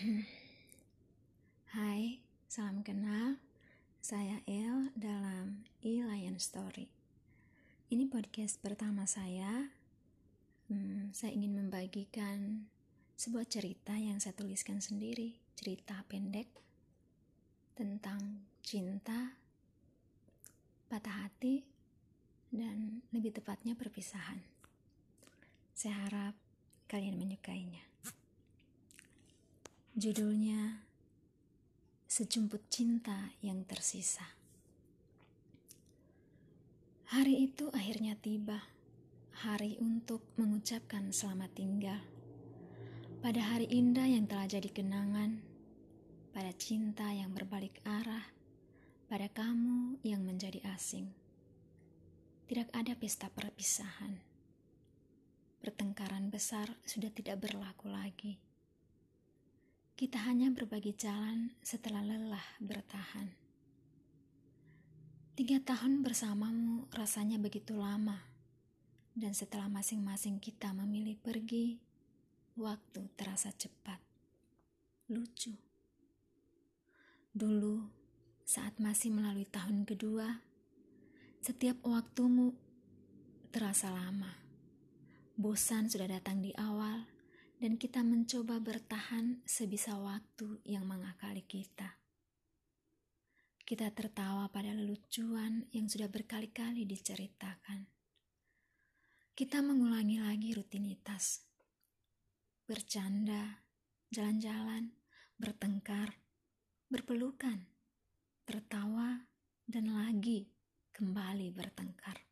Hai, salam kenal. Saya El dalam E-Lion Story. Ini podcast pertama saya. Hmm, saya ingin membagikan sebuah cerita yang saya tuliskan sendiri, cerita pendek tentang cinta, patah hati, dan lebih tepatnya perpisahan. Saya harap kalian menyukainya. Judulnya Sejumput Cinta yang Tersisa. Hari itu akhirnya tiba, hari untuk mengucapkan selamat tinggal. Pada hari indah yang telah jadi kenangan, pada cinta yang berbalik arah, pada kamu yang menjadi asing. Tidak ada pesta perpisahan. Pertengkaran besar sudah tidak berlaku lagi kita hanya berbagi jalan setelah lelah bertahan. Tiga tahun bersamamu rasanya begitu lama, dan setelah masing-masing kita memilih pergi, waktu terasa cepat. Lucu. Dulu, saat masih melalui tahun kedua, setiap waktumu terasa lama. Bosan sudah datang di awal, dan kita mencoba bertahan sebisa waktu yang mengakali kita. Kita tertawa pada lelucuan yang sudah berkali-kali diceritakan. Kita mengulangi lagi rutinitas. Bercanda, jalan-jalan, bertengkar, berpelukan, tertawa, dan lagi kembali bertengkar.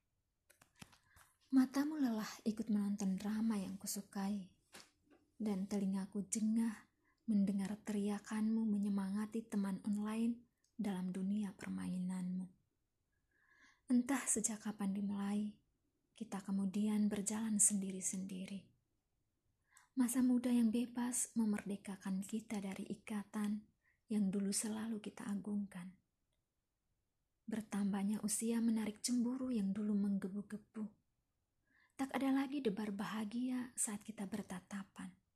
Matamu lelah ikut menonton drama yang kusukai dan telingaku jengah mendengar teriakanmu menyemangati teman online dalam dunia permainanmu. Entah sejak kapan dimulai, kita kemudian berjalan sendiri-sendiri. Masa muda yang bebas memerdekakan kita dari ikatan yang dulu selalu kita agungkan. Bertambahnya usia menarik cemburu yang dulu menggebu-gebu. Tak ada lagi debar bahagia saat kita bertatapan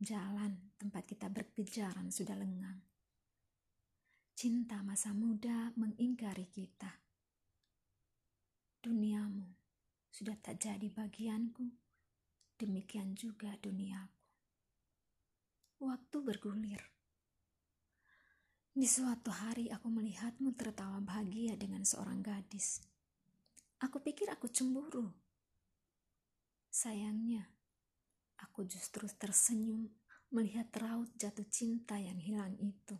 Jalan tempat kita berkejaran sudah lengang. Cinta masa muda mengingkari kita. Duniamu sudah tak jadi bagianku, demikian juga duniaku. Waktu bergulir. Di suatu hari aku melihatmu tertawa bahagia dengan seorang gadis. Aku pikir aku cemburu. Sayangnya, Aku justru tersenyum melihat raut jatuh cinta yang hilang itu.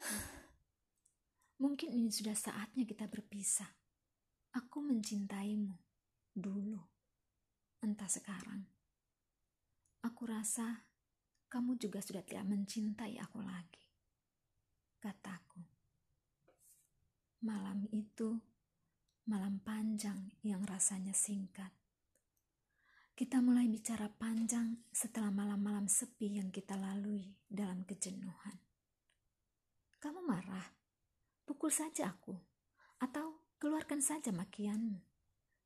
Mungkin ini sudah saatnya kita berpisah. Aku mencintaimu dulu, entah sekarang. Aku rasa kamu juga sudah tidak mencintai aku lagi. Kataku. Malam itu malam panjang yang rasanya singkat. Kita mulai bicara panjang setelah malam-malam sepi yang kita lalui dalam kejenuhan. Kamu marah? Pukul saja aku, atau keluarkan saja makianmu.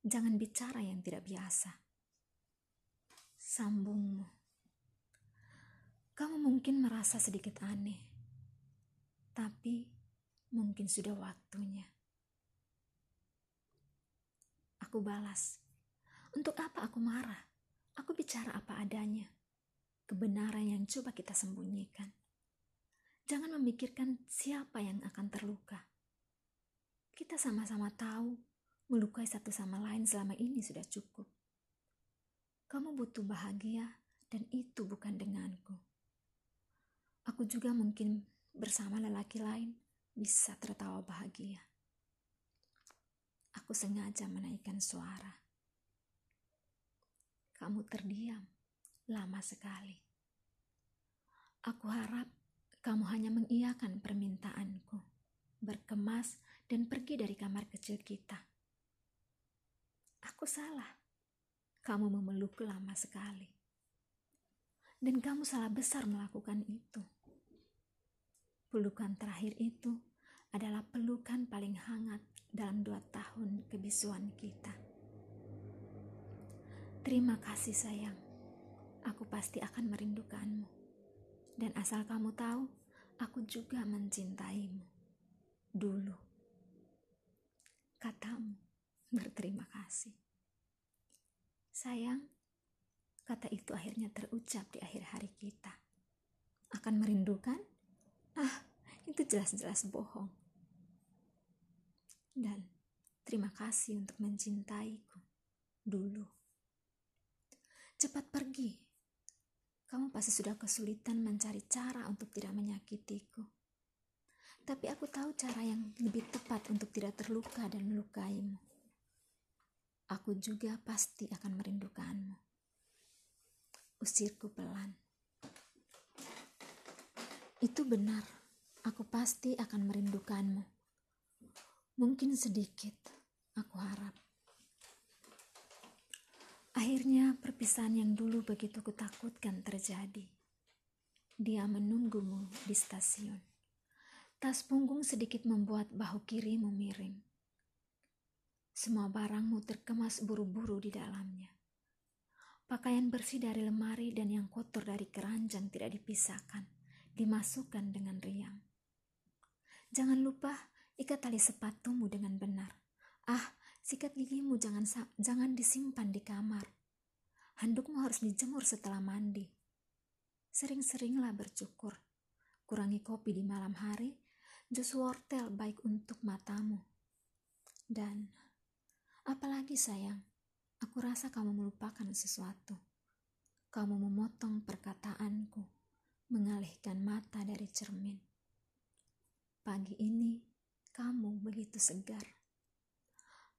Jangan bicara yang tidak biasa. Sambungmu. Kamu mungkin merasa sedikit aneh, tapi mungkin sudah waktunya. Aku balas untuk apa aku marah? Aku bicara apa adanya. Kebenaran yang coba kita sembunyikan. Jangan memikirkan siapa yang akan terluka. Kita sama-sama tahu melukai satu sama lain selama ini sudah cukup. Kamu butuh bahagia dan itu bukan denganku. Aku juga mungkin bersama lelaki lain bisa tertawa bahagia. Aku sengaja menaikkan suara kamu terdiam lama sekali. Aku harap kamu hanya mengiyakan permintaanku, berkemas dan pergi dari kamar kecil kita. Aku salah. Kamu memeluk lama sekali. Dan kamu salah besar melakukan itu. Pelukan terakhir itu adalah pelukan paling hangat dalam dua tahun kebisuan kita. Terima kasih sayang. aku pasti akan merindukanmu. Dan asal kamu tahu, aku juga mencintaimu. Dulu. Katamu berterima kasih. Sayang, kata itu akhirnya terucap di akhir hari kita. Akan merindukan? Ah, itu jelas-jelas bohong. Dan terima kasih untuk mencintaiku dulu. Cepat pergi. Kamu pasti sudah kesulitan mencari cara untuk tidak menyakitiku. Tapi aku tahu cara yang lebih tepat untuk tidak terluka dan melukaimu aku juga pasti akan merindukanmu. Usirku pelan. Itu benar, aku pasti akan merindukanmu. Mungkin sedikit, aku harap. Akhirnya perpisahan yang dulu begitu kutakutkan terjadi. Dia menunggumu di stasiun. Tas punggung sedikit membuat bahu kirimu miring. Semua barangmu terkemas buru-buru di dalamnya. Pakaian bersih dari lemari dan yang kotor dari keranjang tidak dipisahkan, dimasukkan dengan riang. Jangan lupa ikat tali sepatumu dengan benar. Ah, sikat gigimu jangan jangan disimpan di kamar. Handukmu harus dijemur setelah mandi. Sering-seringlah bercukur. Kurangi kopi di malam hari, jus wortel baik untuk matamu. Dan Apalagi sayang, aku rasa kamu melupakan sesuatu. Kamu memotong perkataanku, mengalihkan mata dari cermin. Pagi ini, kamu begitu segar.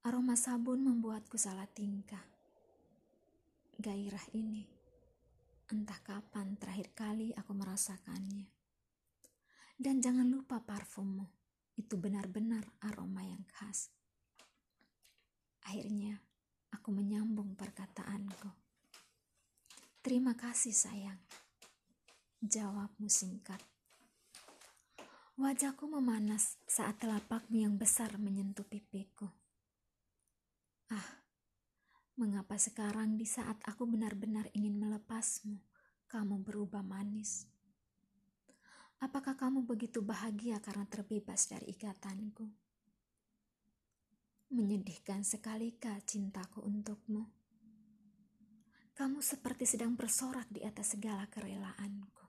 Aroma sabun membuatku salah tingkah. Gairah ini, entah kapan terakhir kali aku merasakannya. Dan jangan lupa parfummu, itu benar-benar aroma yang khas. Akhirnya, aku menyambung perkataanku. Terima kasih sayang. Jawabmu singkat. Wajahku memanas saat telapakmu yang besar menyentuh pipiku. Ah, mengapa sekarang di saat aku benar-benar ingin melepasmu, kamu berubah manis? Apakah kamu begitu bahagia karena terbebas dari ikatanku? Menyedihkan sekalikah cintaku untukmu? Kamu seperti sedang bersorak di atas segala kerelaanku.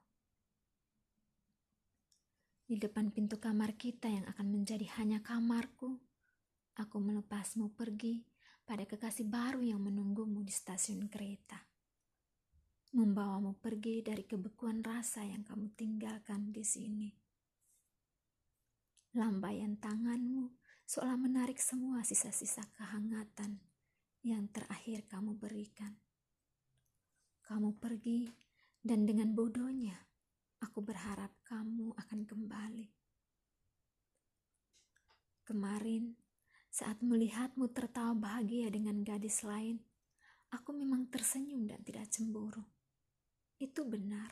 Di depan pintu kamar kita yang akan menjadi hanya kamarku, aku melepasmu pergi pada kekasih baru yang menunggumu di stasiun kereta. Membawamu pergi dari kebekuan rasa yang kamu tinggalkan di sini. Lambaian tanganmu seolah menarik semua sisa-sisa kehangatan yang terakhir kamu berikan. Kamu pergi, dan dengan bodohnya aku berharap kamu akan kembali. Kemarin, saat melihatmu tertawa bahagia dengan gadis lain, aku memang tersenyum dan tidak cemburu. Itu benar.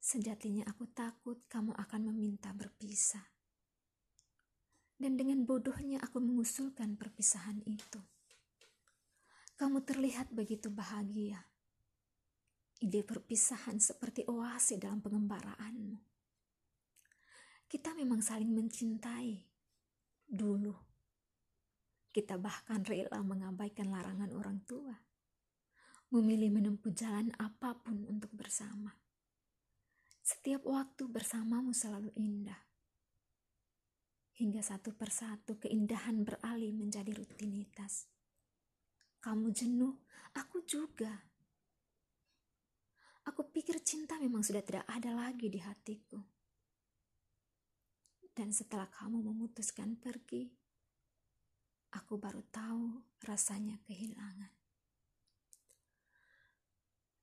Sejatinya aku takut kamu akan meminta berpisah dan dengan bodohnya aku mengusulkan perpisahan itu. Kamu terlihat begitu bahagia. Ide perpisahan seperti oase dalam pengembaraanmu. Kita memang saling mencintai dulu. Kita bahkan rela mengabaikan larangan orang tua, memilih menempuh jalan apa pun untuk bersama. Setiap waktu bersamamu selalu indah hingga satu persatu keindahan beralih menjadi rutinitas. Kamu jenuh, aku juga. Aku pikir cinta memang sudah tidak ada lagi di hatiku. Dan setelah kamu memutuskan pergi, aku baru tahu rasanya kehilangan.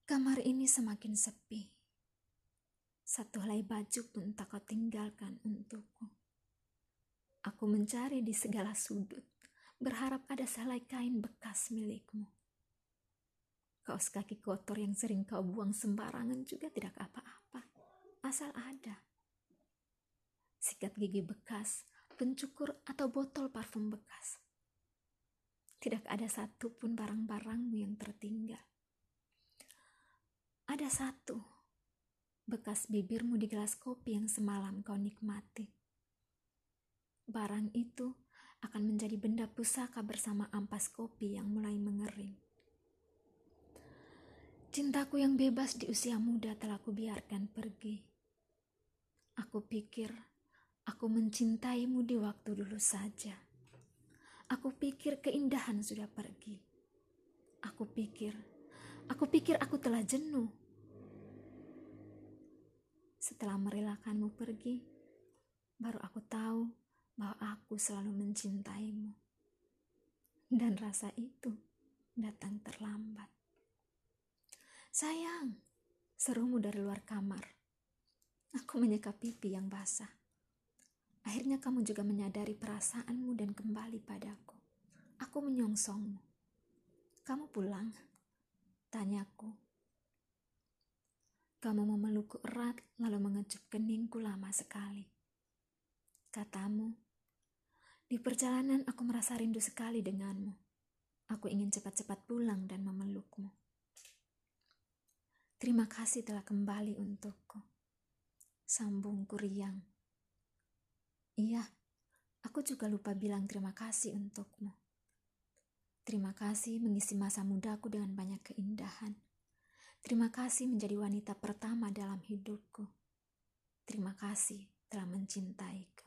Kamar ini semakin sepi. Satu helai baju pun tak kau tinggalkan untukku. Aku mencari di segala sudut, berharap ada selai kain bekas milikmu. Kaos kaki kotor yang sering kau buang sembarangan juga tidak apa-apa, asal ada. Sikat gigi bekas, pencukur atau botol parfum bekas. Tidak ada satupun barang-barangmu yang tertinggal. ada satu bekas bibirmu di gelas kopi yang semalam kau nikmati. Barang itu akan menjadi benda pusaka bersama ampas kopi yang mulai mengering. Cintaku yang bebas di usia muda telah kubiarkan pergi. Aku pikir aku mencintaimu di waktu dulu saja. Aku pikir keindahan sudah pergi. Aku pikir, aku pikir aku telah jenuh setelah merelakanmu pergi, baru aku tahu bahwa aku selalu mencintaimu. Dan rasa itu datang terlambat. Sayang, serumu dari luar kamar. Aku menyeka pipi yang basah. Akhirnya kamu juga menyadari perasaanmu dan kembali padaku. Aku menyongsongmu. Kamu pulang? Tanyaku kamu memelukku erat lalu mengecup keningku lama sekali. Katamu, di perjalanan aku merasa rindu sekali denganmu. Aku ingin cepat-cepat pulang dan memelukmu. Terima kasih telah kembali untukku. Sambungku riang. Iya, aku juga lupa bilang terima kasih untukmu. Terima kasih mengisi masa mudaku dengan banyak keindahan Terima kasih menjadi wanita pertama dalam hidupku. Terima kasih telah mencintaiku.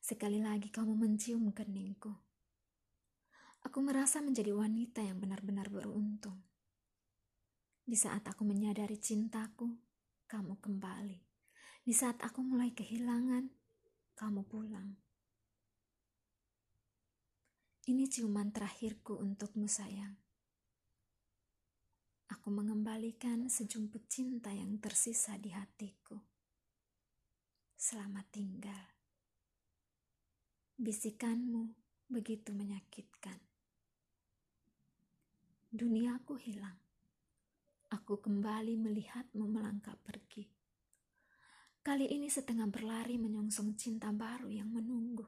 Sekali lagi kamu mencium keningku. Aku merasa menjadi wanita yang benar-benar beruntung. Di saat aku menyadari cintaku, kamu kembali. Di saat aku mulai kehilangan, kamu pulang. Ini ciuman terakhirku untukmu sayang. Aku mengembalikan sejumput cinta yang tersisa di hatiku. Selamat tinggal. Bisikanmu begitu menyakitkan. Duniaku hilang. Aku kembali melihatmu melangkah pergi. Kali ini setengah berlari menyongsong cinta baru yang menunggu.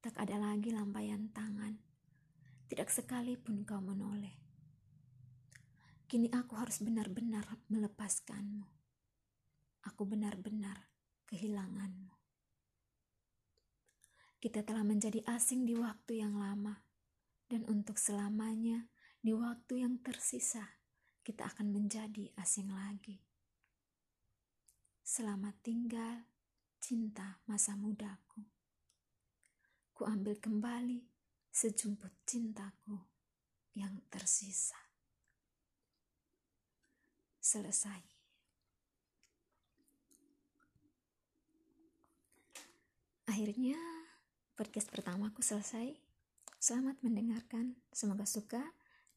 Tak ada lagi lampaian tangan. Tidak sekalipun kau menoleh Kini aku harus benar-benar melepaskanmu. Aku benar-benar kehilanganmu. Kita telah menjadi asing di waktu yang lama, dan untuk selamanya di waktu yang tersisa, kita akan menjadi asing lagi. Selamat tinggal, cinta masa mudaku. Ku ambil kembali sejumput cintaku yang tersisa selesai. Akhirnya podcast pertamaku selesai. Selamat mendengarkan, semoga suka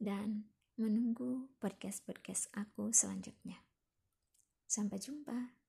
dan menunggu podcast-podcast aku selanjutnya. Sampai jumpa.